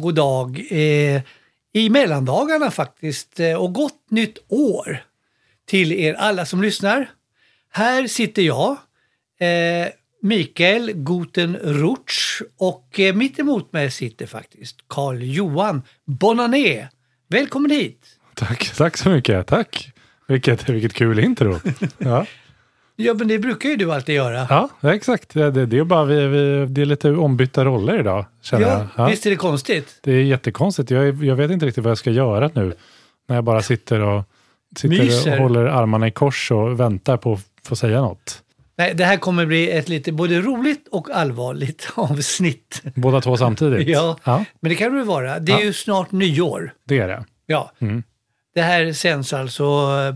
Dag, god dag. Eh, I mellandagarna faktiskt eh, och gott nytt år till er alla som lyssnar. Här sitter jag, eh, Mikael Guten Rutsch och eh, mitt emot mig sitter faktiskt Karl Johan Bonané. Välkommen hit! Tack, tack så mycket. Tack. Vilket, vilket kul intro. Ja, Ja, men det brukar ju du alltid göra. ja exakt. Det, det, det är bara vi, vi, det är lite ombytta roller idag. Känner jag. Ja, Ja, Visst är det konstigt? Det är jättekonstigt. Jag, jag vet inte riktigt vad jag ska göra nu. När jag bara sitter och, sitter Myser. och håller armarna i kors och väntar på att få säga något. Nej, det här kommer bli ett lite både roligt och allvarligt avsnitt. Båda två samtidigt. Ja, ja men det kan det väl vara. Det är Ja. ju snart nyår. det är det. Ja. Mm. Det här sänds alltså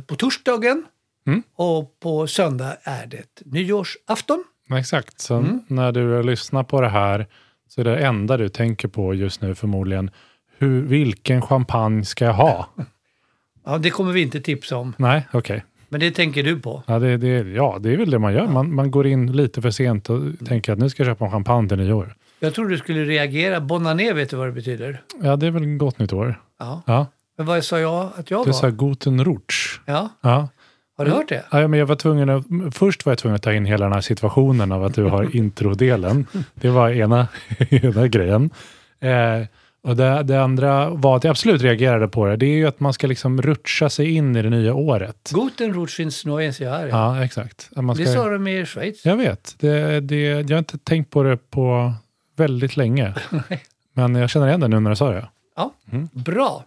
på torsdagen Mm. och på söndag är det nyårsafton. Exakt. Så Mm. när du lyssnar på det här så är det enda du tänker på just nu förmodligen hur, vilken champagne ska jag ha? Ja, det kommer vi inte tipsa om, Nej, okej. men det tänker du på. Ja, det, det, ja, det är väl det man gör. Man, man går in lite för sent och tänker att nu ska jag köpa en champagne till nyår. Jag tror du skulle reagera. Bonané, vet du vad det betyder? Ja, det är väl gott nytt år. Ja. Ja, Men vad sa jag att jag du var? sa Guten Rutsch. Ja, Ja. Har du hört det? Ja, men jag var tvungen att, först var jag tvungen att ta in hela den här situationen av att du har introdelen. Det var ena, ena grejen. Eh, och det, det andra var att jag absolut reagerade på det. Det är ju att man ska liksom rutscha sig in i det nya året. Guten Rutsch ins neues Jahr. Ja, exakt. Man Det ska, sa de i Schweiz. Jag vet. Det, det, jag har inte tänkt på det på väldigt länge. Men jag känner igen det nu när du sa det. Ja, bra.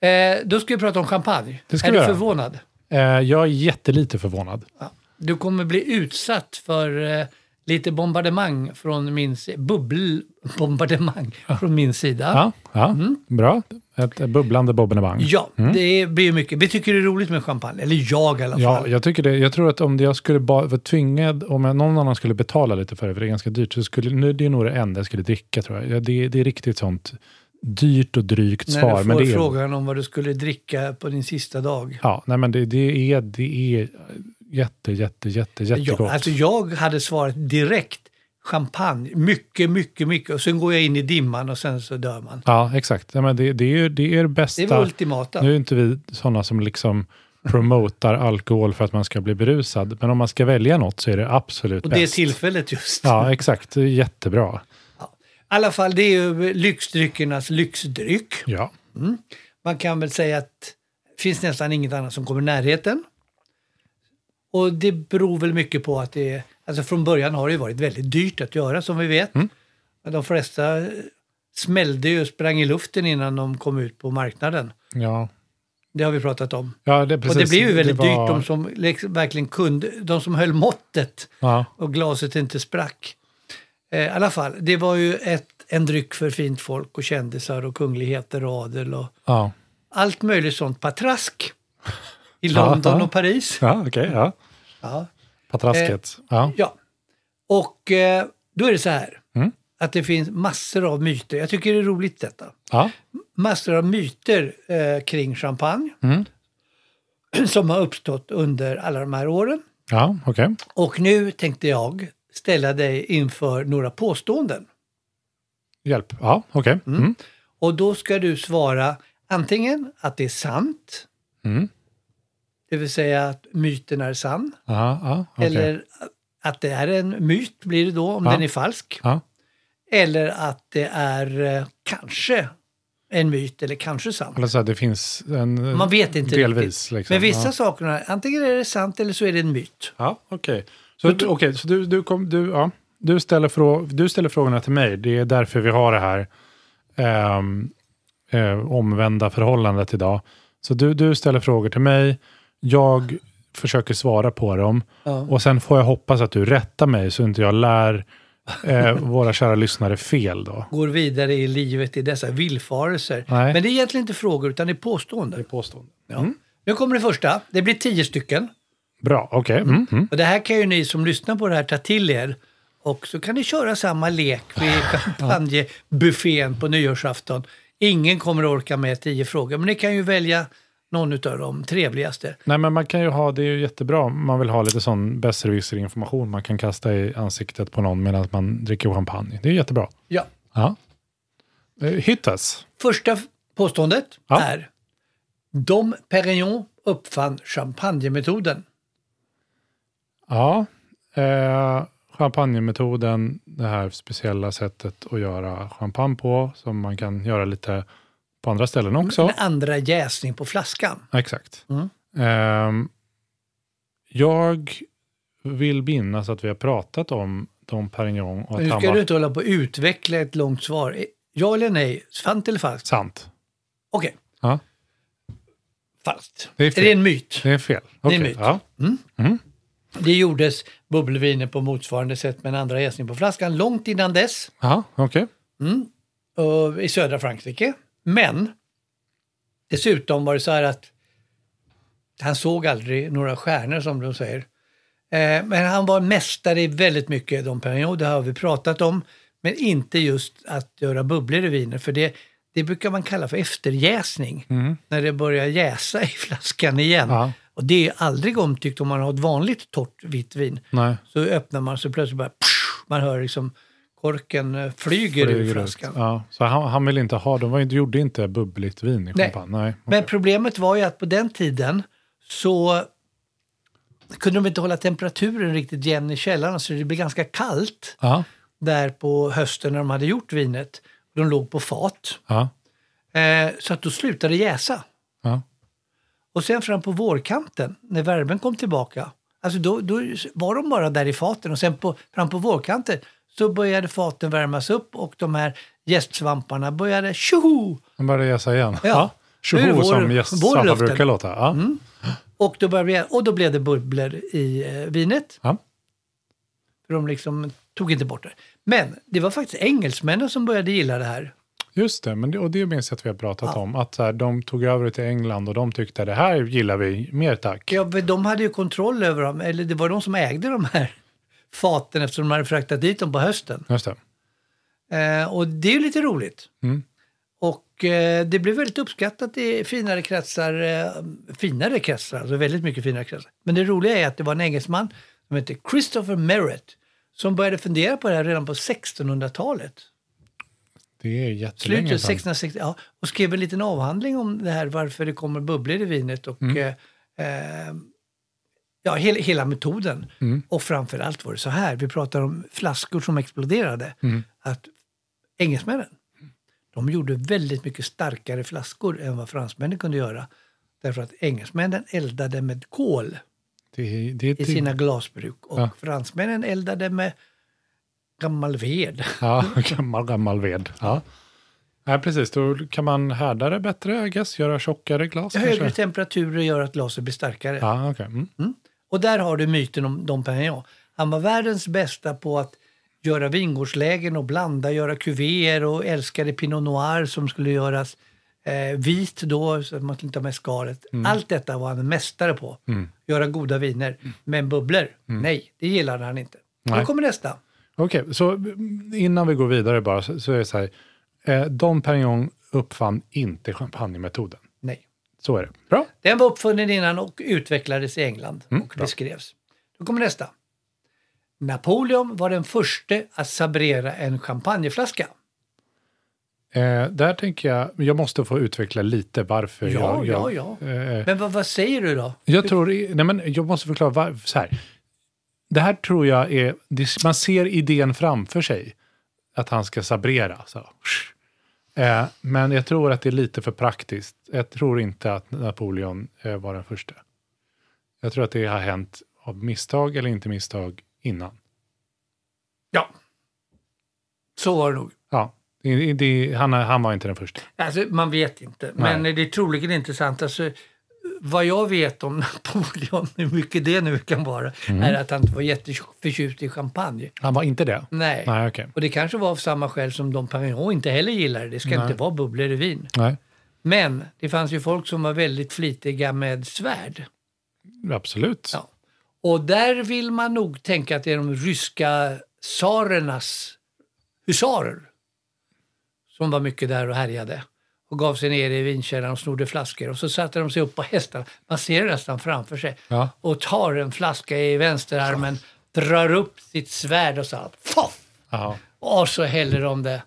Eh, då ska vi prata om champagne. Det ska är vi du göra. förvånad? Eh, jag är jättelite förvånad. Ja. Du kommer bli utsatt för eh, lite bombardemang från min sida. Bubbelbombardemang från min sida. Ja, ja bra. Ett bubblande. Mm. Ja, det blir mycket. Vi tycker det är roligt med champagne. Eller jag i alla Ja, fall. jag tycker det. Jag tror att om jag skulle bara vara tvingad, om någon annan skulle betala lite för det, för det är ganska dyrt, så skulle nu, det är nog det enda jag skulle dricka tror jag. Ja, det, det är riktigt sånt dyrt och drygt När svar. du Men får det är, frågan om vad du skulle dricka på din sista dag. ja, nej, men det, det är, det är jätte, jätte, jätte, jättegott. Ja, alltså jag hade svarat direkt champagne. Mycket, mycket, mycket. Och sen går jag in i dimman och sen så dör man. Ja, exakt. Ja, men det, det, är, det är det bästa. Det var ultimata. Nu är inte vi sådana som liksom promotar alkohol för att man ska bli berusad. Men om man ska välja något så är det absolut Och bäst. det tillfället just. Ja, exakt. Det är jättebra. I alla fall, det är ju lyxdryckernas lyxdryck. Ja. Man kan väl säga att det finns nästan inget annat som kommer i närheten. Och det beror väl mycket på att det är, alltså från början har det varit väldigt dyrt att göra som vi vet. Mm. Men De flesta smällde ju och sprang i luften innan de kom ut på marknaden. Ja. Det har vi pratat om. Ja, det, precis. och det blev ju väldigt var- dyrt, de som verkligen kunde, de som höll måttet Ja, och glaset inte sprack. Eh, I alla fall, det var ju ett, en dryck för fint folk och kändisar och kungligheter och adel och ja. allt möjligt sånt patrask. i London och Paris. Ja, okej. ja. Ja. Patrasket. ja. ja. Och eh, då är det så här Mm. att det finns massor av myter. Jag tycker det är roligt detta. Ja. Massor av myter eh, kring champagne Mm. som har uppstått under alla de här åren. Ja, okej. Och nu tänkte jag ställa dig inför några påståenden. Hjälp. Ja, okej. Mm. Och då ska du svara antingen att det är sant, Mm. det vill säga att myten är sann, Ja, ja, okej. eller att det är en myt blir det då om Ja. den är falsk. Eller att det är eh, kanske en myt eller kanske sant. Eller så här, det finns en... Man vet inte Delvis. Liksom. Men vissa Ja, saker, antingen är det sant eller så är det en myt. ja okej. Så, okej, så du, du, kom, du, ja, du, ställer frå, du ställer frågorna till mig. Det är därför vi har det här ehm, eh, omvända förhållandet idag. Så du, du ställer frågor till mig. Jag försöker svara på dem. Ja. Och sen får jag hoppas att du rättar mig så inte jag lär eh, våra kära lyssnare fel då. Går vidare i livet i dessa villfarelser. Nej. Men det är egentligen inte frågor utan det är påståenden. Påstående. Ja. Nu kommer det första. Det blir tio stycken. Bra, okej. Mm, mm. Och det här kan ju ni som lyssnar på det här ta till er. Och så kan ni köra samma lek vid champagnebuffén på nyårsafton. Ingen kommer att orka med tio frågor, men ni kan ju välja någon av de trevligaste. Nej men man kan ju ha, det är ju jättebra om man vill ha lite sån besserwisser-information man kan kasta i ansiktet på någon medan man dricker champagne. Det är jättebra. Ja. Ja. Eh, Hit us. Första påståendet Ja. är Dom Perignon uppfann champagnemetoden. Ja. Eh, champagnemetoden, det här speciella sättet att göra champagne på som man kan göra lite på andra ställen också. En andra jäsning på flaskan. Exakt. Mm. Ehm, jag vill minnas att vi har pratat om Dom Perignon och att Nu han ska var du inte hålla på att utveckla ett långt svar. Ja eller nej? Sant eller falskt? sant. Okej. Ja. Falskt. Det är är, det en myt? Det är fel. Det är en myt. Ja. Det gjordes bubbelviner på motsvarande sätt med en andra jäsning på flaskan långt innan dess Ja, okej. och i södra Frankrike. Men dessutom var det så här att han såg aldrig några stjärnor som de säger. Eh, men han var mästare i väldigt mycket Dom Perignon, det har vi pratat om. Men inte just att göra bubblor i viner, för det, det brukar man kalla för efterjäsning. När det börjar jäsa i flaskan igen. Ja. Och det är aldrig omtyckt om man har ett vanligt torrt vitt vin. Nej. Så öppnar man så plötsligt bara psh, man hör liksom korken eh, flyger ur Flyger ut. flaskan. Ja, så han, han vill inte ha, de var, gjorde inte bubbligt vin i Nej. champagne. Nej. Men problemet var ju att på den tiden så kunde de inte hålla temperaturen riktigt jämn i källaren så det blev ganska kallt Ja, där på hösten när de hade gjort vinet. De låg på fat. Eh, så att då slutade det jäsa. ja. Och sen fram på vårkanten, när värmen kom tillbaka, alltså då, då var de bara där i faten och sen på, fram på vårkanten så började faten värmas upp och de här gästsvamparna började tjoho! Han började jäsa igen. Ja. Tjoho vår- som gästsvampar brukar låta. Ja. Och då, började, och då blev det bubblor i eh, vinet. Ja. För de liksom tog inte bort det. Men det var faktiskt engelsmännen som började gilla det här. Just det, men det, och det minns jag att vi har pratat om. Att så här, de tog över till England och de tyckte det här gillar vi, mer tack. Ja, men de hade ju kontroll över dem, eller det var de som ägde de här faten eftersom de hade fraktat dit dem på hösten. Just det. Eh, och det är ju lite roligt. Mm. Och eh, det blev väldigt uppskattat i finare kretsar, eh, finare kretsar, alltså väldigt mycket finare kretsar. Men det roliga är att det var en engelsman som hette Christopher Merritt som började fundera på det här redan på 1600-talet. Det är jättelänge Slutet sedan. 1660, ja, och skrev en liten avhandling om det här, varför det kommer bubblor i vinet och Mm. eh, eh, ja, hela, hela metoden. Mm. Och framför allt var det så här, vi pratar om flaskor som exploderade, Mm. att engelsmännen, de gjorde väldigt mycket starkare flaskor än vad fransmännen kunde göra. Därför att engelsmännen eldade med kol Det, det, är i sina glasbruk och Ja. fransmännen eldade med gammal ved. Ja, gammal, gammal ved. Ja. Nej, precis. Då kan man härda det bättre, I guess. Göra tjockare glas Högre kanske. temperaturer gör att glaset blir starkare. Ja, okej. Mm. Och där har du myten om Dom Perignon. Han var världens bästa på att göra vingårdslägen och blanda, göra kuvéer och älskade Pinot Noir som skulle göras Eh, vit då, så att man inte har med skalet. Mm. Allt detta var han en mästare på. Göra goda viner. Men bubblor, nej, det gillade han inte. Mm. Nej. Då kommer nästa. Okej, så mm, innan vi går vidare bara så, så är det så här. Eh, Dom Perignon uppfann inte champagnemetoden. Nej. Så är det. Bra. Den var uppfunnen innan och utvecklades i England Mm, och beskrevs. Då kommer nästa. Napoleon var den första att sabrera en champagneflaska. Eh, där tänker jag, jag måste få utveckla lite varför Ja, jag... ja, ja. eh, Men vad, vad säger du då? Jag tror, nej men jag måste förklara varför. Så här. Det här tror jag är, man ser idén framför sig. Att han ska sabrera. Så. Eh, men jag tror att det är lite för praktiskt. Jag tror inte att Napoleon eh, var den första. Jag tror att det har hänt av misstag eller inte misstag innan. Ja. Så var det nog. Ja, det, det, han, han var inte den första. Alltså, man vet inte, men det är troligen intressant. Alltså, vad jag vet om Napoleon, hur mycket det nu kan vara, Mm. är att han inte var jätteförtjust i champagne. Han var inte det? Nej. Nej, okej. Och det kanske var av samma skäl som Dom Perignon inte heller gillade. Det ska Nej. inte vara bubblor i vin. Nej, Men det fanns ju folk som var väldigt flitiga med svärd. absolut. Ja. Och där vill man nog tänka att det är de ryska tsarernas husarer som var mycket där och härjade och gav sig ner i vinkällaren och snodde flaskor. Och så satte de sig upp på hästar, man ser nästan framför sig, Ja. och tar en flaska i vänsterarmen, drar upp sitt svärd och så, Foff! Jaha. och så häller de det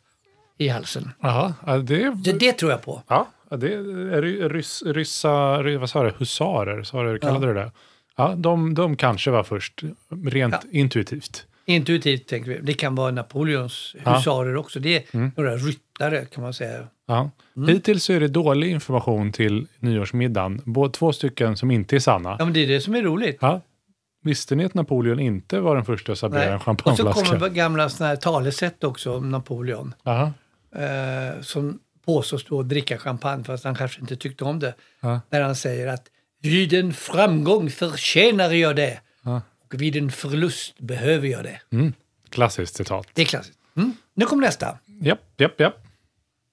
i halsen. Jaha, ja, det, Det, det tror jag på. Ja, ja, det är ry- ryss, ryssa, ry- vad sa du, husarer, sa du, kallade du det? Ja, de, de kanske var först, rent Ja. intuitivt. Intuitivt tänker vi. Det kan vara Napoleons Ja. husarer också. Det är Mm. några ryttare kan man säga. Ja. Mm. Hittills är det dålig information till nyårsmiddagen. Både två stycken som inte är sanna. Ja, men det är det som är roligt. Ja. Visste ni att Napoleon inte var den första att sabrera en Och så champagneflaska? kommer gamla såna här talesätt också om Napoleon. Jaha. Eh, som påstås då dricka champagne fast han kanske inte tyckte om det. Ja. När han säger att vid en framgång förtjänar jag det Ja. och vid en förlust behöver jag det. Mm. Klassiskt citat. Det är klassiskt. Mm. Nu kommer nästa. Japp, japp, japp.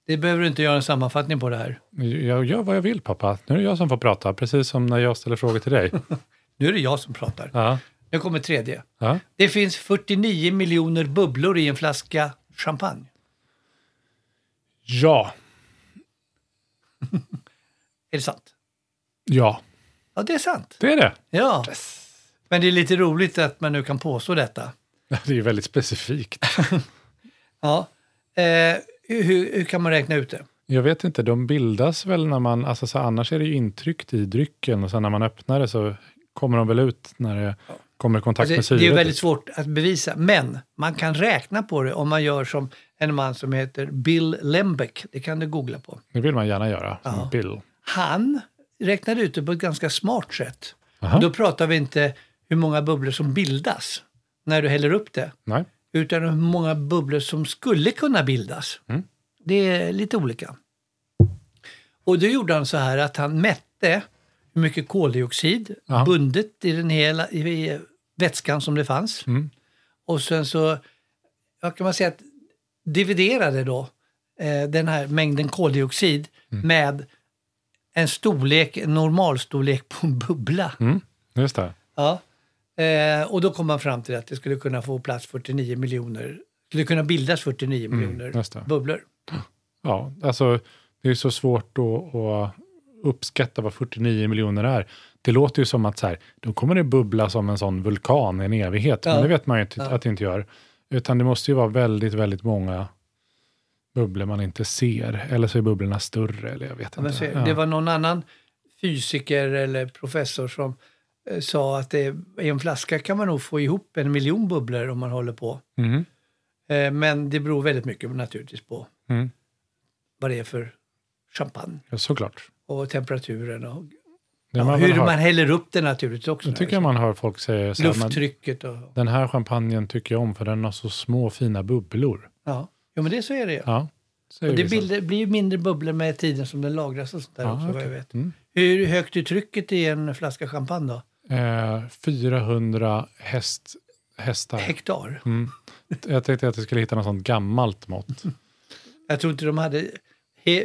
Det behöver du inte göra en sammanfattning på det här. Jag gör vad jag vill pappa. Nu är det jag som får prata, precis som när jag ställer frågor till dig. Nu är det jag som pratar. Ja. Nu kommer tredje. Ja. Det finns 49 miljoner bubblor i en flaska champagne. Ja. Är det sant? Ja, Ja, det är sant. det är det. Ja. Men det är lite roligt att man nu kan påstå detta. Det är väldigt specifikt. Ja. Eh, hur, hur kan man räkna ut det? Jag vet inte, de bildas väl när man, alltså så annars är det ju intryckt i drycken och sen när man öppnar det så kommer de väl ut när det kommer i kontakt med Alltså, syret. det är väldigt svårt att bevisa, men man kan räkna på det om man gör som en man som heter Bill Lembeck. Det kan du googla på. Det vill man gärna göra, Ja. Bill. Han räknade ut det på ett ganska smart sätt. Aha. Då pratar vi inte hur många bubblor som bildas när du häller upp det, Nej. Utan hur många bubblor som skulle kunna bildas. Mm. Det är lite olika. Och då gjorde han så här att han mätte hur mycket koldioxid Ja. bundet i den hela i vätskan som det fanns. Mm. Och sen så, ja, kan man säga att dividerade då eh, den här mängden koldioxid Mm. med en storlek, en normalstorlek på en bubbla. Mm. Just det. Ja. Eh, och då kom man fram till att det skulle kunna få plats 49 miljoner, skulle kunna bildas 49 miljoner Mm, det. bubblor. Ja, alltså det är så svårt att, att uppskatta vad 49 miljoner är. Det låter ju som att så här, då kommer det bubbla som en sån vulkan i en evighet. Ja. Men det vet man ju inte, Ja. att det inte gör. Utan det måste ju vara väldigt, väldigt många bubblor man inte ser. Eller så är bubblorna större. Eller jag vet Ja, inte. se, Det var någon annan fysiker eller professor som sa att det, i en flaska kan man nog få ihop en miljon bubblor om man håller på. Mhm. Eh, men det beror väldigt mycket naturligtvis på Mm. vad det är för champagne Ja, såklart. och temperaturen och Det ja, man hur hör, man häller upp det naturligtvis också. Jag tycker man hör folk säga så Lufttrycket och... den här champagnen tycker jag om för den har så små fina bubblor. Ja, ja men det så är det ju. Ja, Och det bilder, blir ju mindre bubblor med tiden som den lagras och sånt där Ja, också vad okej. jag vet. Mm. Hur högt är trycket i en flaska champagne då? Eh, 400 häst, hästar. Hektar? Mm. Jag tänkte att jag skulle hitta något sånt gammalt mått. Jag tror inte de hade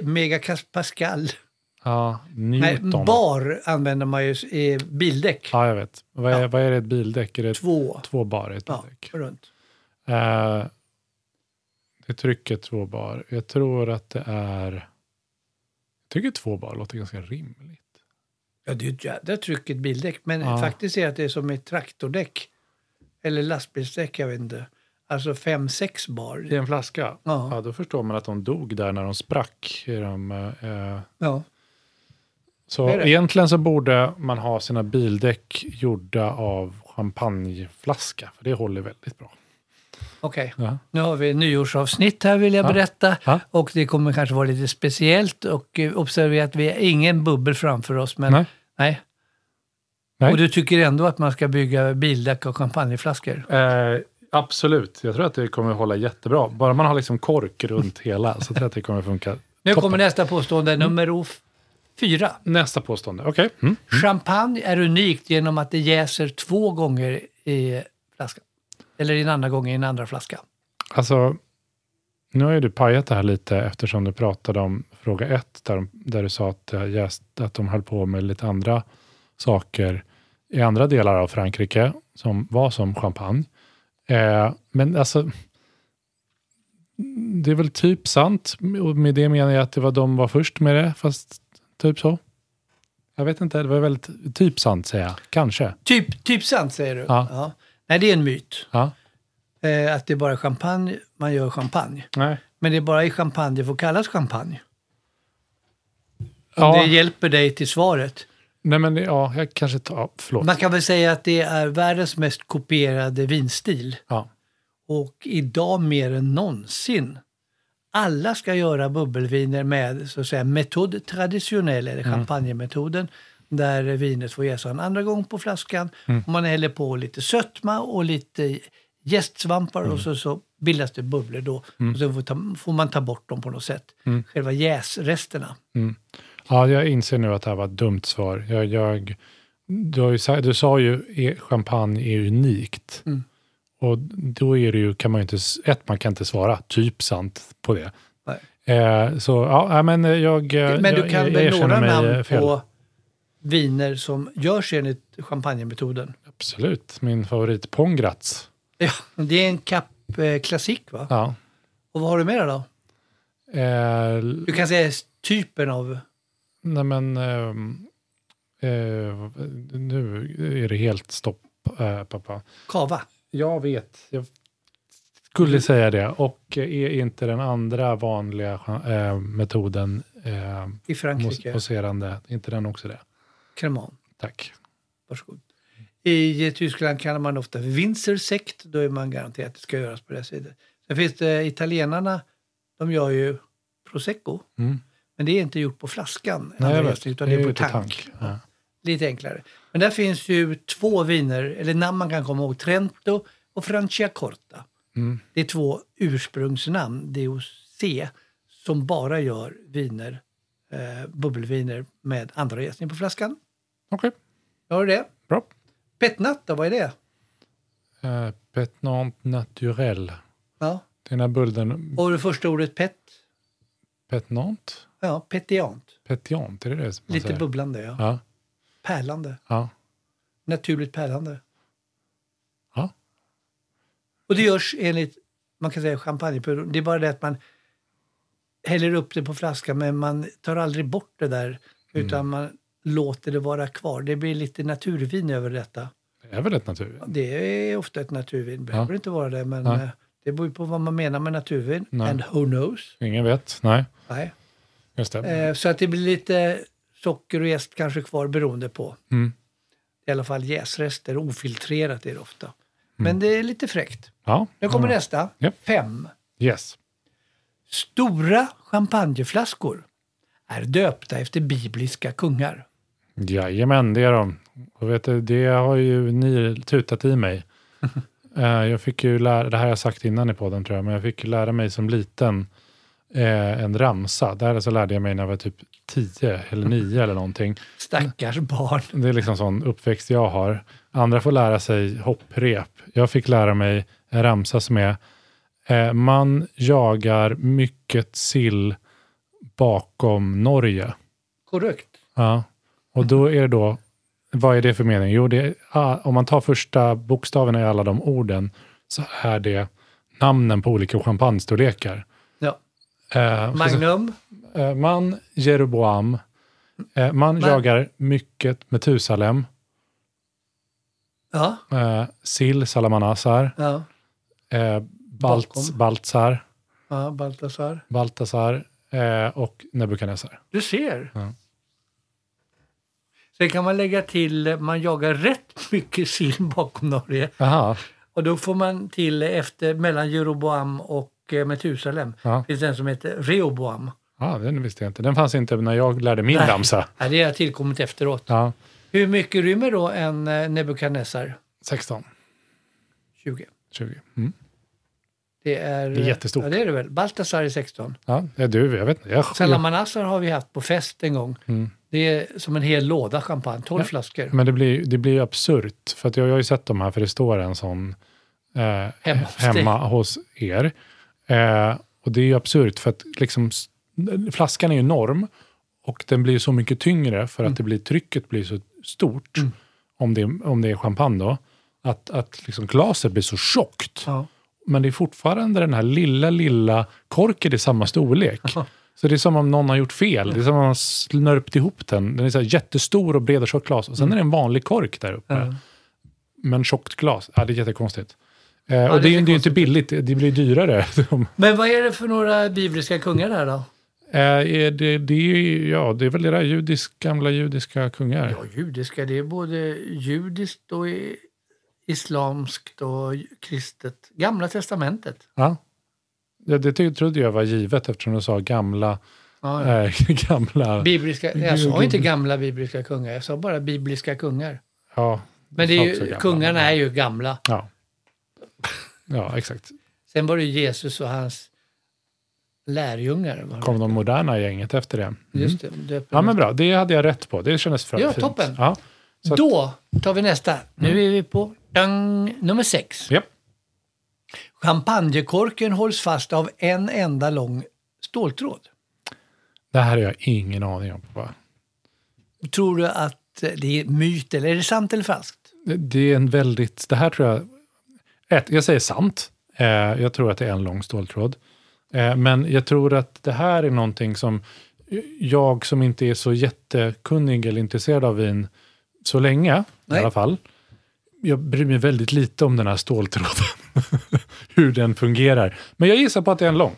megapascal. Ja, Nej, bar använder man ju i bildäck. Ja, jag vet. Vad är, Ja. vad är det ett bildäck? Är det Två. två bar i ett Ja, bildäck? runt. Eh, det trycker två bar. Jag tror att det är... Jag tycker två bar låter ganska rimligt. Ja, det är ett jädra tryck i ett bildäck. Men Ja. faktiskt är att det är som ett traktordäck. Eller lastbilsdäck, jag vet inte. Alltså fem, sex bar. I en flaska? Ja. Ja, då förstår man att de dog där när de sprack. De, eh, Ja. så Det det. egentligen så borde man ha sina bildäck gjorda av champagneflaska. För det håller väldigt bra. Okej, Ja. nu har vi nyårsavsnitt här vill jag Ja. berätta. Ja. Och det kommer kanske vara lite speciellt. Och eh, observera att vi har ingen bubbel framför oss. Men Nej. nej. Nej. Och du tycker ändå att man ska bygga bildäck och champagneflaskor? Eh, absolut, jag tror att det kommer hålla jättebra. Bara man har liksom kork runt hela så tror jag att det kommer funka. Nu Toppen. kommer nästa påstående, nummer f- fyra. Nästa påstående, okej. Mm. Champagne är unikt genom att det jäser två gånger i flaskan. Eller en andra gång i en andra flaska. Alltså, nu har ju du pajat det här lite eftersom du pratade om fråga ett där, där du sa att, det jäst, att de höll på med lite andra saker i andra delar av Frankrike som var som champagne. Eh, men alltså, det är väl typ sant. Och med det menar jag att det var de var först med det, fast typ så. Jag vet inte, det var väldigt typ sant säger jag. Kanske. Typ, typ sant säger du? Ja. Nej, det är en myt. Ja. Eh, att det är bara champagne, man gör champagne. Nej. Men det är bara i champagne det får kallas champagne. Ja. Det hjälper dig till svaret. Nej men ja, jag kanske tar, förlåt. Man kan väl säga att det är världens mest kopierade vinstil. Ja. Och idag mer än någonsin. Alla ska göra bubbelviner med så att säga metod traditionell eller champagnemetoden. Där vinet får jäsa en andra gång på flaskan. Och man häller på lite sötma och lite jästsvampar och så, så bildas det bubblor då. Och så får, ta, får man ta bort dem på något sätt. Själva jäsresterna. Ja, jag inser nu att det här var ett dumt svar. Jag, jag, du, ju, sa- du sa ju e- champagne är unikt. Mm. Och då är det ju, kan man ju inte, ett, man kan inte svara typ sant på det. Eh, så ja, men jag eh, Men jag, du kan jag väl erkänner några mig, eh, namn fel. på viner som görs enligt champagnemetoden? Absolut, min favorit Pongratz. Ja, det är en Cap eh, Classic va? Ja. Och vad har du mer då? Eh, Du kan säga typen av... nej men, ehm, eh, nu är det helt stopp, eh, pappa. Kava. Jag vet. Jag skulle säga det. Och är inte den andra vanliga eh, metoden eh, I Frankrike. mousserande, är inte den också det? Cremant. Tack. Varsågod. I Tyskland kallar man ofta för Winzersekt. Då är man garanterad att det ska göras på det sättet. Sen finns det italienarna. De gör ju prosecco. Mm. Men det är inte gjort på flaskan. Nej, jag vet. Utan det är ju på till tank. Ja. Lite enklare. Men där finns ju två viner, eller namn man kan komma ihåg. Trento och Franciacorta. Mm. Det är två ursprungsnamn, DOC, som bara gör viner, eh, bubbelviner med andra jäsning på flaskan. Okej, Har du det? bra. Petnat då, vad är det? Eh, Petnant naturel. Ja. Den här bulden, Och det första ordet pet? petnant? Ja, petiant. Petiant, är det det man Lite säger? bubblande, ja. Ja. Pärlande. ja. Naturligt pärlande. Ja. Och det görs enligt, man kan säga champagnepulver. Det är bara det att man häller upp det på flaskan men man tar aldrig bort det där. Mm. Utan man låter det vara kvar. Det blir lite naturvin över detta. Det är väl ett natur? Det är ofta ett naturvin. Det behöver Ja. inte vara det men Nej. eh, det beror på vad man menar med naturvin. Nej. And who knows? Ingen vet? Nej, Nej. just det. Eh, så att det blir lite socker och jäst kanske kvar beroende på. Mm. I alla fall jäsrester, ofiltrerat är det ofta. Men det är lite fräckt. Ja. Nu kommer ja. nästa. Japp. Fem. Yes. Stora champagneflaskor är döpta efter bibliska kungar. Jajamän, det är de. Och vet du, det har ju ni tutat i mig. Eh, jag fick ju lära, det här har jag sagt innan i podden tror jag, men jag fick ju lära mig som liten eh, en ramsa. Det här så lärde jag mig när jag var typ 10 eller 9 eller någonting. Stackars barn. Det är liksom sån uppväxt jag har. Andra får lära sig hopprep. Jag fick lära mig en ramsa som är eh, man jagar mycket sill bakom Norge. Korrekt. Ja. Och då är det då, vad är det för mening? Jo, det är, ah, om man tar första bokstaven i alla de orden så är det namnen på olika champagnestorlekar. Ja. Eh, Magnum. eh, man Jeroboam. Eh, man Men- jagar mycket Metusalem. Ja. Eh, Sil Salamanasar. Ja. Eh, Balt, Bakom. Baltzar. Ja, Baltasar. Baltasar eh, och Nebukadnessar. Du ser. Ja. Sen kan man lägga till, man jagar rätt mycket sill bakom Norge. Jaha, Och då får man till efter, mellan Jeroboam och eh, Metusalem, Ja. finns det en som heter Rehoboam. ja, den visste jag inte. Den fanns inte när jag lärde min Nej. ramsa. Ja, det har tillkommit efteråt. Ja, Hur mycket rymmer då en Nebukadnessar? 16, 20. 20. Mm. Det är, Det är jättestort. Ja, det är det väl. Baltasar är 16. Ja, ja, du, jag vet inte. Jag, Salamanassar har vi haft på fest en gång. Mm. Det är som en hel låda champagne, 12 flaskor. Men det blir, det blir ju absurt, för att jag, jag har ju sett de här, för det står en sån eh, Hemma hos hemma hos er. Eh, och det är ju absurt, för att liksom, flaskan är ju enorm och den blir så mycket tyngre för Mm. att det blir, trycket blir så stort, om, det, om det är champagne då, att, att liksom glaset blir så tjockt. Ja. Men det är fortfarande den här lilla, lilla korken i samma storlek. Så det är som om någon har gjort fel. Det är som om man har snörpt ihop den. Den är så jättestor och bred och tjockt glas. Och sen är det en vanlig kork där uppe. Ja. Men tjockt glas. Ja, det är jättekonstigt. Eh, och det det, är ju inte billigt. Det blir dyrare. Men vad är det för några bibliska kungar där då? eh, det, det, är, ja, det är väl era judisk, gamla judiska kungar. Ja, judiska, det är både judiskt och islamskt och kristet. Gamla testamentet. Ja. Det, det trodde jag var givet eftersom du sa gamla... Ja, ja. Eh, gamla Bibliska, jag sa inte gamla bibliska kungar, jag sa bara bibliska kungar. ja, Men det är ju, kungarna är ju gamla. Ja. ja, exakt. Sen var det Jesus och hans lärjungar. Kom de moderna gänget efter det. Mm. Just det, Ja, men bra. Det hade jag rätt på. Det kändes för, Ja, fint. toppen. Ja. Att- Då tar vi nästa. Nu är vi på dang, nummer sex. Japp. Champagnekorken hålls fast av en enda lång ståltråd. Det här har jag ingen aning om. Va? Tror du att det är myt eller är det sant eller falskt? Det- är en väldigt... Det här tror jag... Ett, jag säger sant. Eh, jag tror att det är en lång ståltråd. Eh, men jag tror att det här är någonting som jag som inte är så jättekunnig eller intresserad av vin så länge Nej. i alla fall. Jag bryr mig väldigt lite om den här ståltråden. Hur den fungerar. Men jag gissar på att det är en lång.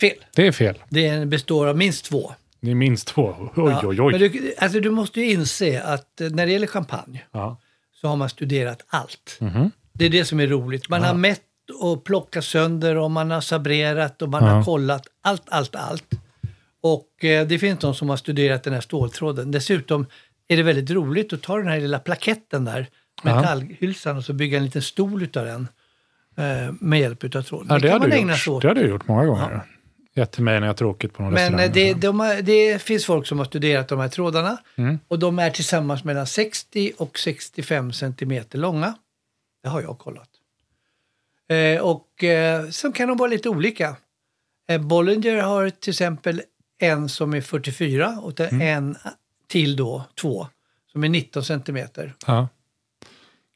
Fel. Det är fel. Det består av minst två. Det är minst två. Oj, Ja, oj, oj. Men du, alltså du måste ju inse att eh, när det gäller champagne Ja. så har man studerat allt. Mhm. Det är det som är roligt. Man har mätt och plockat sönder och man har sabrerat och man Ja. har kollat allt, allt, allt. Och eh, det finns de som har studerat den här ståltråden. Dessutom är det väldigt roligt att ta den här lilla plaketten där, metallhylsan, och så bygga en liten stol utav den med hjälp utav tråden. Ja, det, kan har man ägna gjort. sig åt. Det har du gjort många gånger. Gett till mig när jag har tråkigt på någon Men eh, det, de det finns folk som har studerat de här trådarna Mm. och de är tillsammans mellan 60 och 65 centimeter långa. Det har jag kollat. Eh, och eh, sen kan de vara lite olika. Eh, Bollinger har till exempel en som är 44 och Mm. en till då två som är 19 centimeter. Ja.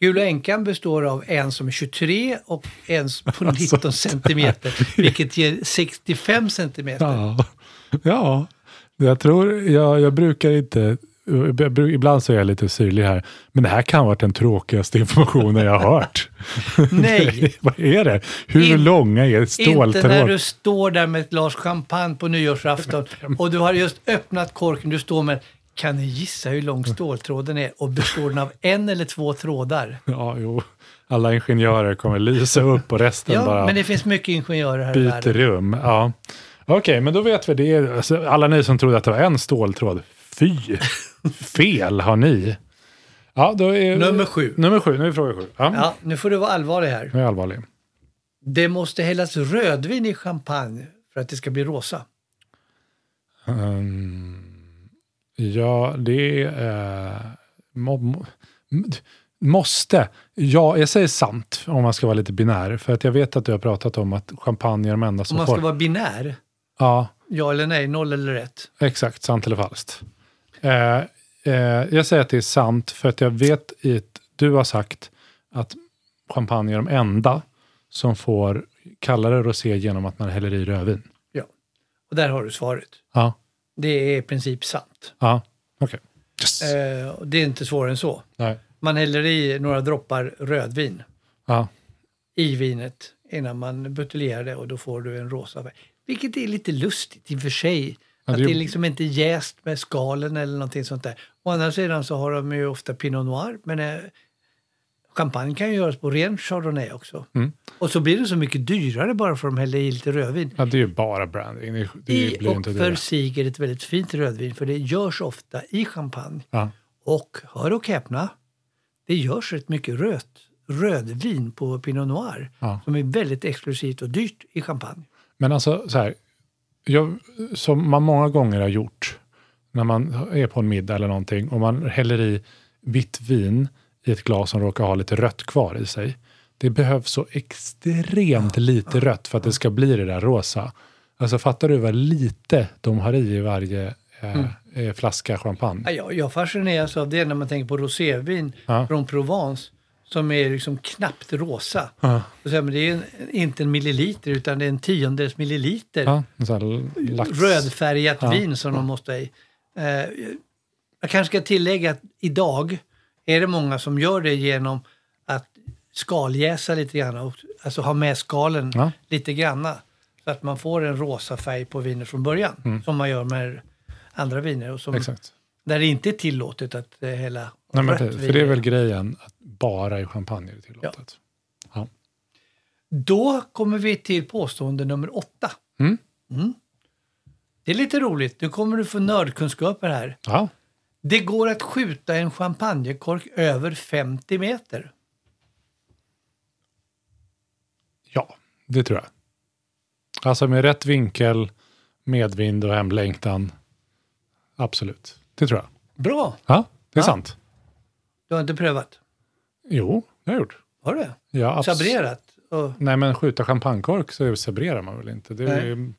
Gula änkan består av en som är 23 och en på Alltså. 19 centimeter, vilket ger 65 centimeter. Ja. ja, jag tror, jag, jag brukar inte, ibland så är jag lite syrlig här, men det här kan ha varit den tråkigaste informationen jag har hört. Nej. Vad är det? Hur In- långa är Inte när ståltråd? du står där med ett glas champagne på nyårsafton och du har just öppnat korken. Du står med, kan ni gissa hur lång ståltråden är? Och består den av en eller två trådar? Ja, jo. Alla ingenjörer kommer lysa upp och resten Ja, bara men det finns mycket ingenjörer här i byter världen. rum. Ja. Okej, men då vet vi det. Alltså, alla ni som trodde att det var en ståltråd, fy! Fel har ni. Ja, då är... Nummer sju. Nummer sju, nu är fråga sju. Ja, Ja, nu får du vara allvarlig här. nu är allvarlig. Det måste hällas rödvin i champagne för att det ska bli rosa. Ehm, ja, det är... må, må, m- måste. Ja, jag säger sant om man ska vara lite binär. För att jag vet att du har pratat om att champagne är de enda Om som man får... ska vara binär. Ja, Ja eller nej, noll eller rätt. Exakt, sant eller falskt. Eh, eh, jag säger att det är sant för att jag vet att du har sagt att champagne är de enda som får kallare rosé genom att man häller i rödvin. Ja. Och där har du svaret. Ja, Det är i princip sant. ja, okej. Yes. Eh, och det är inte svårare än så. Nej. Man häller i några droppar rödvin Ja, i vinet innan man buteljerar det och då får du en rosa färg. Vilket är lite lustigt i och för sig. Ja, att det är- det är liksom inte jäst med skalen eller någonting sånt där. Å andra sidan så har de ju ofta Pinot Noir, men eh, champagne kan ju göras på ren Chardonnay också. Mm. Och så blir det så mycket dyrare bara för att de häller i lite rödvin. ja, det är ju bara branding. Det, det I blir och för sig är det ett väldigt fint rödvin, för det görs ofta i champagne. Ja, Och hör och häpna, det görs rätt mycket röd, rödvin på Pinot Noir Ja. som är väldigt exklusivt och dyrt i champagne. Men alltså så här, jag, som man många gånger har gjort när man är på en middag eller någonting och man häller i vitt vin i ett glas som råkar ha lite rött kvar i sig. Det behövs så extremt lite rött för att det ska bli det där rosa. Alltså fattar du vad lite de har i varje eh, eh, flaska champagne? Ja, Jag, jag fascineras av det när man tänker på rosévin Ja. från Provence som är liksom knappt rosa. Ja. Och så, här, men det är en, inte en milliliter utan det är en tiondels milliliter Ja, rödfärgat vin som de måste ha i. Eh, jag kanske ska tillägga att idag är det många som gör det genom att skaljäsa lite grann. Och, alltså ha med skalen Ja. lite granna. Så att man får en rosa färg på vinet från början. Som man gör med andra viner. Och som, Mm. Exakt. där det inte är tillåtet att eh, hälla Nej, men, vin för det är väl grejen, att bara i champagne är det tillåtet. Då kommer vi till påstående nummer åtta. Mm. Mm. Det är lite roligt. Nu kommer du få nördkunskaper här. Ja. Det går att skjuta en champagnekork över 50 meter. Ja, det tror jag. Alltså med rätt vinkel, medvind och hemlängtan. Absolut, det tror jag. Bra! Ja, det är Ja. sant. Du har inte prövat? Jo, det har jag gjort. Har du? Ja, abs- Sabrerat? Och, Nej, men skjuta champagnekork så sabrerar man väl inte. Det, är,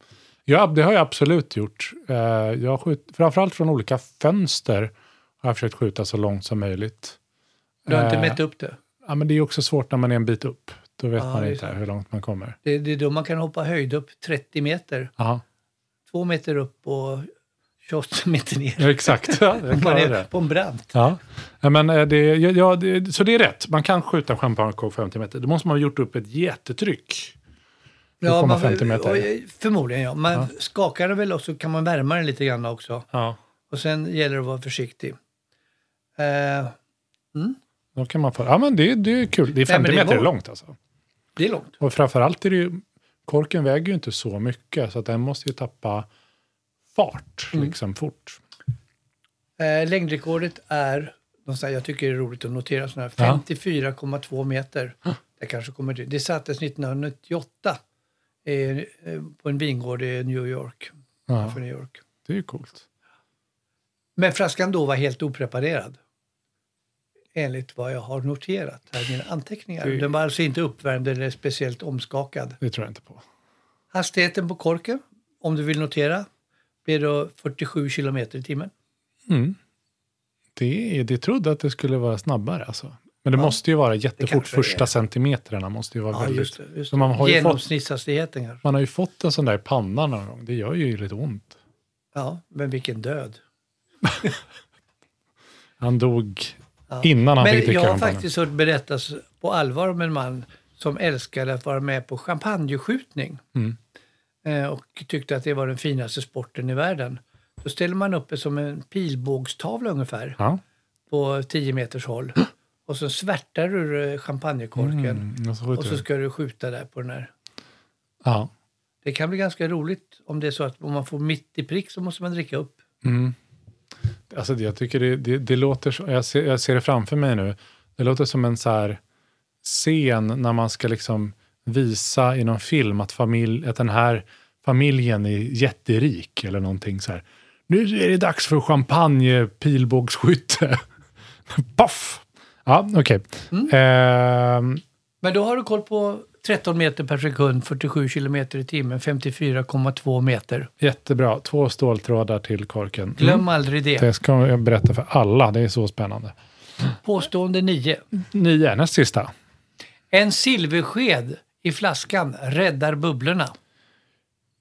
ja, det har jag absolut gjort. Eh, Jag har skjut, framförallt från olika fönster har jag försökt skjuta så långt som möjligt. du har inte Eh, mätt upp det? Ja, men det är också svårt när man är en bit upp. Då vet Ja, man inte hur långt man kommer. det? Det är då man kan hoppa höjd upp 30 meter. Aha. Två meter upp och 28 meter ner. Ja, exakt. Ja, Man är det. på en brant. Ja, Ja, men eh, det, ja, det, så det är rätt. Man kan skjuta en champagnekork 50 meter. Då måste man ha gjort upp ett jättetryck. Ja, man, 50 meter. Förmodligen ja. Man skakar den väl och så kan man värma den lite grann också. Ja. Och sen gäller det att vara försiktig. Eh, Då kan man få, ja, men det, det är kul. Det är Nej, 50 men det meter var- långt alltså. det är långt. Och framförallt är det ju, korken väger ju inte så mycket så att den måste ju tappa fart Mm. liksom fort. Eh, längdrekordet är, jag tycker det är roligt att notera sådana här, Ja. 54,2 meter. Det kanske kommer till. Det sattes 1998 eh, på en vingård i New York. Ja, För New York. det är ju coolt. Men flaskan då var helt opreparerad. Enligt vad jag har noterat här i mina anteckningar. Det- Den var alltså inte uppvärmd eller speciellt omskakad. Det tror jag inte på. Hastigheten på korken, om du vill notera, blir då 47 kilometer i timmen. Mm. Det, det trodde att det skulle vara snabbare alltså. Men det Ja, måste ju vara jättefort. Första är. centimeterna måste ju vara Ja, väldigt... just det. Just Men man det. har ju fått- Genomsnittshastigheten kanske. Man har ju fått en sån där i pannan någon gång. Det gör ju lite ont. Ja, men vilken död. Han dog Ja. innan han Men fick dricka jag har faktiskt hört berättas på allvar om en man som älskade att vara med på champagneskjutning. Mm. Eh, och tyckte att det var den finaste sporten i världen. Då ställer man upp det som en pilbågstavla ungefär Ja. på 10 meters håll. Och så svärtar du eh, champagnekorken Mm, och så och ska du skjuta där på den här. Ja. Det kan bli ganska roligt om det är så att om man får mitt i prick så måste man dricka upp. Mm. Alltså det, jag tycker det, det, det låter så, jag ser, jag ser det framför mig nu. Det låter som en så här scen när man ska liksom visa i någon film att, familj, att den här familjen är jätterik eller någonting så här. Nu är det dags för champagne pilbågsskytte. Paff! Ja, okej. Mm. Ehm, Men då har du koll på 13 meter per sekund, 47 kilometer i timmen, 54,2 meter. Jättebra. Två ståltrådar till korken. Glöm Mm. aldrig det. Det ska jag berätta för alla. Det är så spännande. Påstående 9. Nio, näst sista. En silversked i flaskan räddar bubblorna.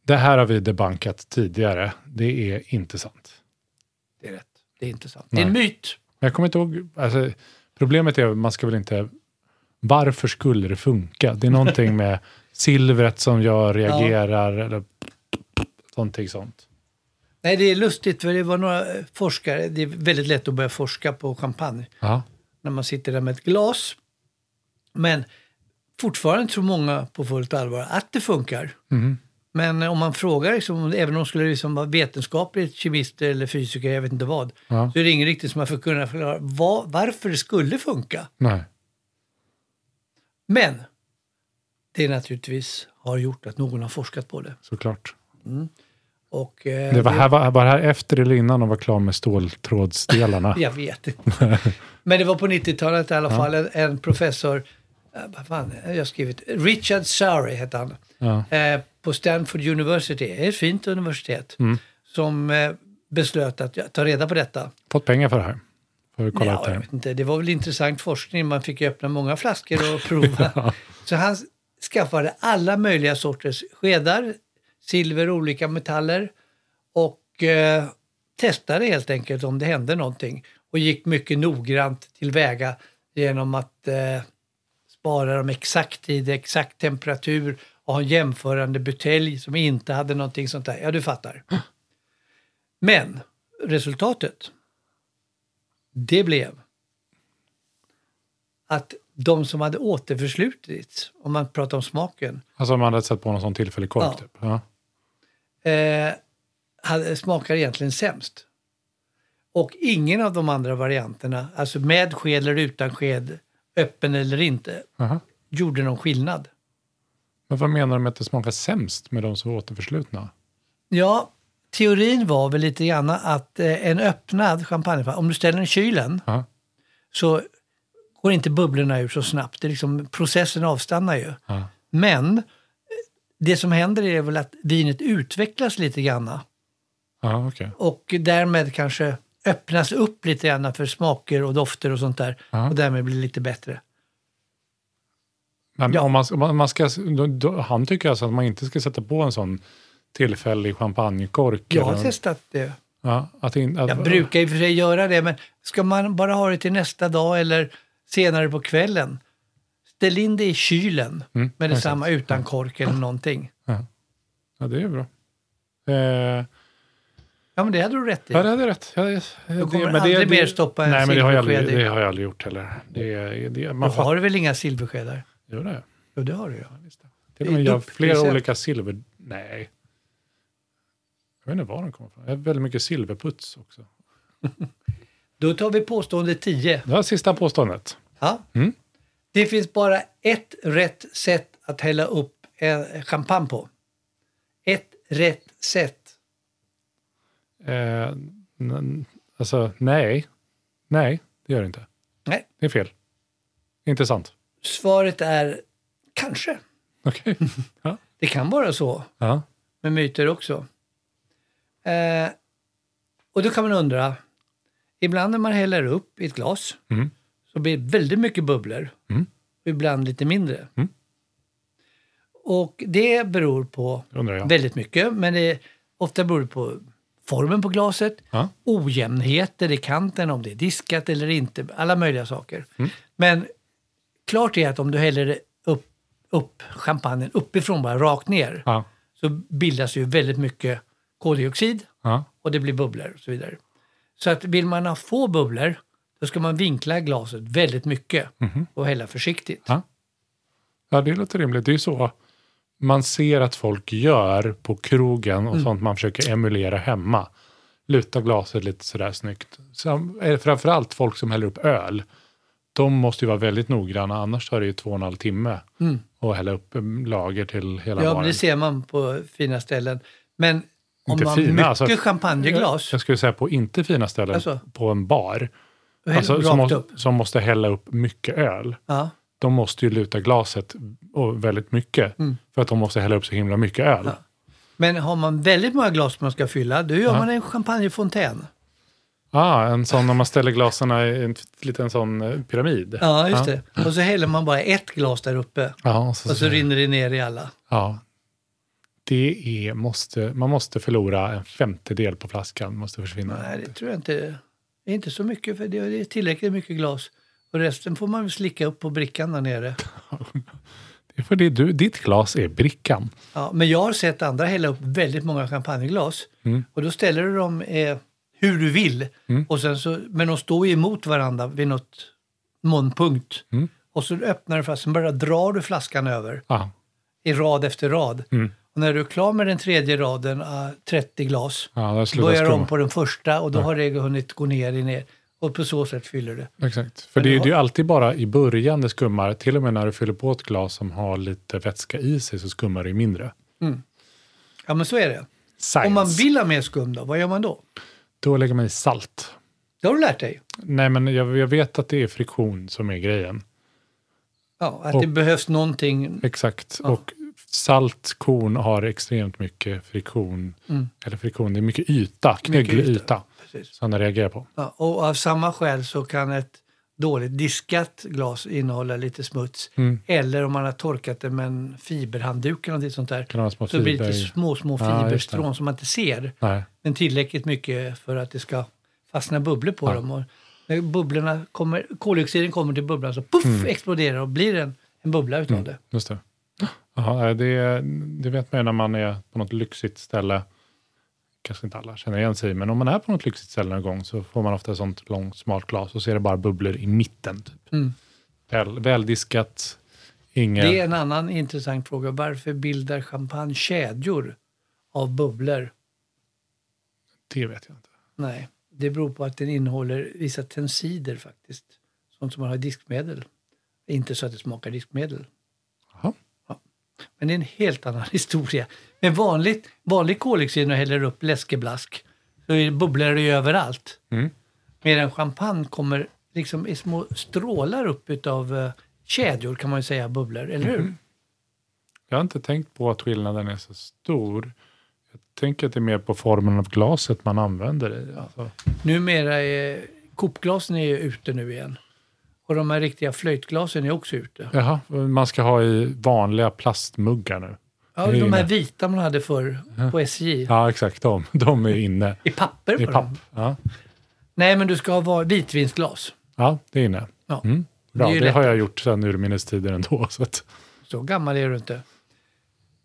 Det här har vi debankat tidigare. Det är inte sant. Det är rätt. Det är inte sant. Det är en Nej. myt. Jag kommer inte ihåg, alltså, problemet är att man ska väl inte, varför skulle det funka? Det är någonting med silvret som jag reagerar eller någonting sånt. Nej, det är lustigt för det var några eh, forskare, det är väldigt lätt att börja forska på champagne Ja, när man sitter där med ett glas. Men fortfarande tror många på fullt allvar att det funkar. Mhm. Men om man frågar, liksom, även om de skulle liksom vara vetenskapligt kemister eller fysiker, jag vet inte vad, Ja. så är det ingen riktigt som har kunnat förklara vad, varför det skulle funka. nej. Men det naturligtvis har gjort att någon har forskat på det. Såklart. Och, eh, Det var, här, var, var här efter eller innan de var klara med ståltrådsdelarna? Jag vet inte. Men det var på 90-talet i alla fall. En, en professor, eh, vad fan, jag har skrivit, Richard Surrey hette han. Ja. Eh, på Stanford University, ett fint universitet, Mm. som eh, beslöt att ja, ta reda på detta. Fått pengar för det här? För att kolla Ja, det jag vet inte, det var väl intressant forskning, man fick ju öppna många flaskor och prova. Så han skaffade alla möjliga sorters skedar, silver och olika metaller och eh, testade helt enkelt om det hände någonting. Och gick mycket noggrant tillväga genom att eh, spara dem exakt tid, exakt temperatur ha en jämförande butelj som inte hade någonting sånt där. Ja, du fattar. Men resultatet, det blev att de som hade återförslutits, om man pratar om smaken, Alltså om man hade sett på någon sån tillfällig kork Ja. typ? Ja. eh, hade, smakar egentligen sämst. Och ingen av de andra varianterna, alltså med sked eller utan sked, öppen eller inte, Aha. gjorde någon skillnad. Men vad menar de med att det smakar sämst med de som var återförslutna? Ja, teorin var väl lite grann att eh, en öppnad champagneflaska, om du ställer den i kylen Ja. så går inte bubblorna ur så snabbt. Det är liksom, processen avstannar ju. Ja. Men eh, det som händer är väl att vinet utvecklas lite grann Ja, okej. och därmed kanske öppnas upp lite grann för smaker och dofter och sånt där och därmed blir det lite bättre. Men Ja. om man, om man- ska, han tycker alltså att man inte ska sätta på en sån tillfällig champagnekork. Jag har eller- testat det. Ja, att in, att, Jag brukar i och för sig göra det, men ska man bara ha det till nästa dag eller senare på kvällen, ställ in det i kylen Mm, med detsamma exakt. utan kork eller någonting. Ja, det är bra. Eh, Ja, men det hade du rätt i. ja, det hade rätt. Ja, det, Du kommer men aldrig det- mer stoppa en Nej, men det har, jag aldrig, det har jag aldrig gjort heller. Det, det, Du man har väl inga silverskedar? Jo, det. Jo, det har du ju. Till och med jag har flera olika silver... Nej. Jag vet inte var de kommer ifrån. Jag har väldigt mycket silverputs också. Då tar vi påstående 10. Det var sista påståendet. Ja. Mm. Det finns bara ett rätt sätt att hälla upp en champagne på. Ett rätt sätt. Eh, alltså, nej. Nej, det gör det inte. Nej, Det är fel. Inte sant. Svaret är kanske. Okej. Ja. Det kan vara så ja. med myter också. Eh, och då kan man undra, ibland när man häller upp i ett glas Mm. så blir det väldigt mycket bubblor. Mm. Och ibland lite mindre. Mm. Och det beror på Det väldigt mycket, men det ofta beror det på formen på glaset, Ja. ojämnheter i kanten, om det är diskat eller inte, alla möjliga saker. Mm. Men klart är att om du häller upp, upp champagnen uppifrån, bara rakt ner, Ja. så bildas ju väldigt mycket koldioxid Ja. och det blir bubblor och så vidare. Så att vill man ha få bubblor, då ska man vinkla glaset väldigt mycket Mhm. och hälla försiktigt. Ja. ja, det låter rimligt. Det är ju så man ser att folk gör på krogen Mm. och sånt man försöker emulera hemma. Luta glaset lite sådär snyggt. Så, framförallt folk som häller upp öl. De måste ju vara väldigt noggranna, annars tar det ju två och en halv timme Mm. att hälla upp lager till hela Ja, men baren. det ser man på fina ställen. Men om Inte man har fina, mycket alltså- champagneglas, Jag skulle säga på inte fina ställen, Alltså? på en bar. Alltså, som, måste, som måste hälla upp mycket öl. Ja. de måste ju luta glaset och väldigt mycket. För att de måste hälla upp så himla mycket öl. Mm. Ja. Men har man väldigt många glas man ska fylla, då gör man en champagnefontän. Ah, en sån om man ställer glasen i en liten sån eh, pyramid. Ja, just det. Och så häller man bara ett glas där uppe. Ja, och så, Och så rinner det ner i alla. ja. Det är, måste, man måste förlora en femtedel på flaskan. Måste försvinna. Nej, det tror jag inte. Det är inte så mycket, för det är tillräckligt mycket glas. Och resten får man slicka upp på brickan där nere. Det är för det du, ditt glas är brickan. Ja, men jag har sett andra hälla upp väldigt många champagneglas. Och då ställer du dem eh, hur du vill. Och sen så, men de står ju emot varandra vid något månpunkt. Och så öppnar du flaskan, bara drar du flaskan över Ja, i rad efter rad. Mm. Och när du är klar med den tredje raden, äh, 30 glas, ja börjar du om på den första och då har det hunnit gå ner i ner. Och på så sätt fyller du. Exakt. För Men det, är- har- det är ju alltid bara i början det skummar. Till och med när du fyller på ett glas som har lite vätska i sig så skummar det ju mindre. Ja, men så är det. Science. Om man vill ha mer skum då, vad gör man då? Då lägger man i salt. Det har du lärt dig. Nej, men jag, jag vet att det är friktion som är grejen. Ja, att Och- det behövs någonting. Exakt. Ja. Och salt korn har extremt mycket friktion. Eller friktion, det är mycket yta, knögglig Mm. yta. yta. Som den reagerar på. Ja, och av samma skäl så kan ett dåligt diskat glas innehålla lite smuts. Mm. Eller om man har torkat det med en fiberhandduk eller något sånt där. Kan små Så blir det lite små, små Ja, fiberstrån som man inte ser. Nej. Men tillräckligt mycket för att det ska fastna bubblor på Ja. dem. Och när bubblorna kommer, koldioxiden kommer till bubblan så puff Mm. exploderar och blir en, en bubbla utav det. Just det. Nej, det, det vet man ju när man är på något lyxigt ställe. Kanske inte alla känner igen sig i, men om man är på något lyxigt ställe någon gång så får man ofta ett sånt långt smalt glas och så är det bara bubblor i mitten. Typ. Mm. Väl, väldiskat, inget... Det är en annan intressant fråga. Varför bildar champagne kedjor av bubblor? det vet jag inte. Nej, det beror på att den innehåller vissa tensider faktiskt. Sånt som man har i diskmedel. Inte så att det smakar diskmedel. Jaha. Men det är en helt annan historia. Men vanligt, vanlig koldioxid när du häller upp läskeblask så är det det ju överallt. Mm. Medan champagne kommer liksom i små strålar upp utav uh, kedjor kan man ju säga, bubblor, eller hur? Mm. Jag har inte tänkt på att skillnaden är så stor. Jag tänker att det är mer på formen av glaset man använder i. Alltså. Numera är kopglasen är ute nu igen. Och de här riktiga flöjtglasen är också ute. Jaha, man ska ha i vanliga plastmuggar nu. Ja, de här vita man hade förr på SJ. Ja, exakt. De, de är inne. I papper I på papp. dem. Ja. Nej, men du ska ha vitvinsglas. ja, det är inne. Ja. Mm. Bra, Det det, har jag gjort sedan urminnes tider ändå. Så att, Så gammal är du inte.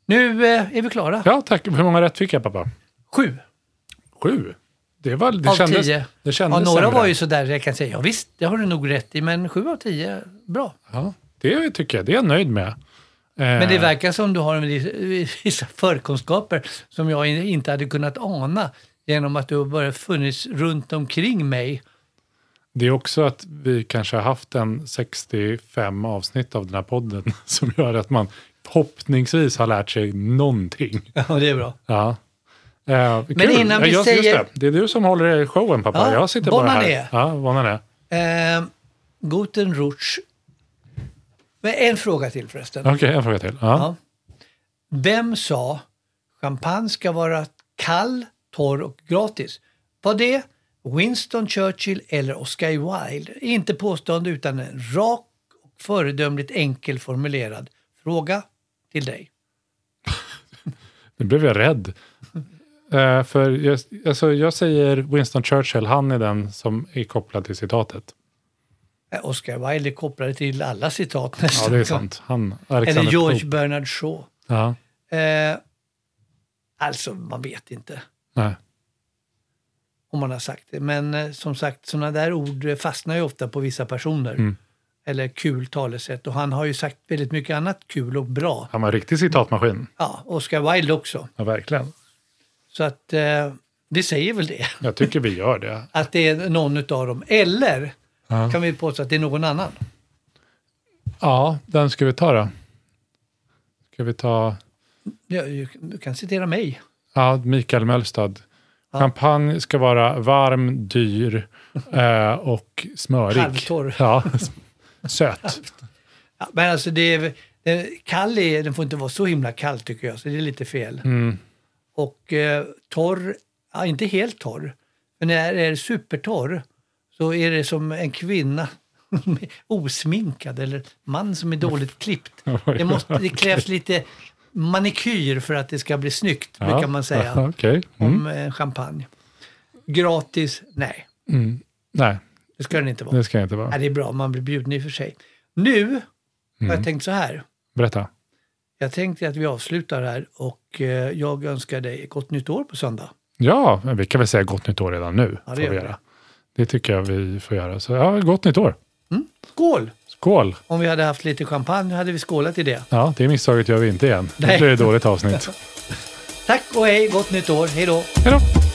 Nu eh, är vi klara. ja, tack. Hur många rätt fick jag pappa? Sju Sju. Det, var, det av kändes, tio. det Ja, kändes några sämre. var ju sådär, jag kan säga, ja visst, det har du nog rätt i, men sju av tio, bra. Ja, det tycker jag. Det är jag nöjd med. Men det Eh, verkar som du har vissa förkunskaper som jag in- inte hade kunnat ana genom att du har bara funnits runt omkring mig. Det är också att vi kanske har haft en 65 avsnitt av den här podden som gör att man förhoppningsvis har lärt sig någonting. Ja, det är bra. Ja. Eh, Men kul. innan vi Ja, just säger- det. det är du som håller i showen pappa. Ja, jag sitter bara här. Ja, bon année. Eh, Guten Rutsch. Men En fråga till förresten. Okej, en fråga till. Ja. Ja. Vem sa champagne ska vara kall, torr och gratis? Var det Winston Churchill eller Oscar Wilde? Inte påstående utan en rak och föredömligt enkel formulerad fråga till dig. Nu blev jag rädd. Eh, för jag, alltså, jag säger Winston Churchill, han är den som är kopplad till citatet. Eh, Oscar Wilde kopplade till alla citat Ja, nästan. det är sant. Han, Eller George Pope. Bernard Shaw. Ja, Eh, alltså, man vet inte nej. om man har sagt det. Men eh, som sagt, sådana där ord fastnar ju ofta på vissa personer. Mm. Eller kul talesätt. Och han har ju sagt väldigt mycket annat kul och bra. Han var en riktig citatmaskin. Ja, Oscar Wilde också. Ja, verkligen. Så att eh, det säger väl det. Jag tycker vi gör det. Att det är någon utav dem. Eller Ja, kan vi påstå att det är någon annan. ja den ska vi ta då. Ska vi ta Ja, du kan citera mig. ja, Mikael Möllstad. Champagne ska vara varm, dyr eh, och smörig. Halvtorr. Ja, söt. Ja, men alltså det är, kall är, den får inte vara så himla kall tycker jag, så det är lite fel. Mm. Och eh, torr, ja, inte helt torr, men det är supertorr så är det som en kvinna osminkad eller man som är dåligt klippt. Det, måste, det krävs lite manikyr för att det ska bli snyggt, Ja, brukar man säga Okej. Mm. om eh, champagne. Gratis? Nej, Mm. Nej, det ska den inte vara. det ska inte vara. Nej, det är bra, man blir bjuden i och för sig. Nu har Mm. jag tänkt så här. Berätta. Jag tänkte att vi avslutar här och eh, jag önskar dig gott nytt år på söndag. Ja, vi kan väl säga gott nytt år redan nu. Ja, det gör vi. Det tycker jag vi får göra. Så ja, gott nytt år. Skål! Skål! Om vi hade haft lite champagne hade vi skålat i det. Ja, det misstaget gör vi inte igen. Nej. Det blir ett dåligt avsnitt. Tack och hej, gott nytt år, hej då! Hej då!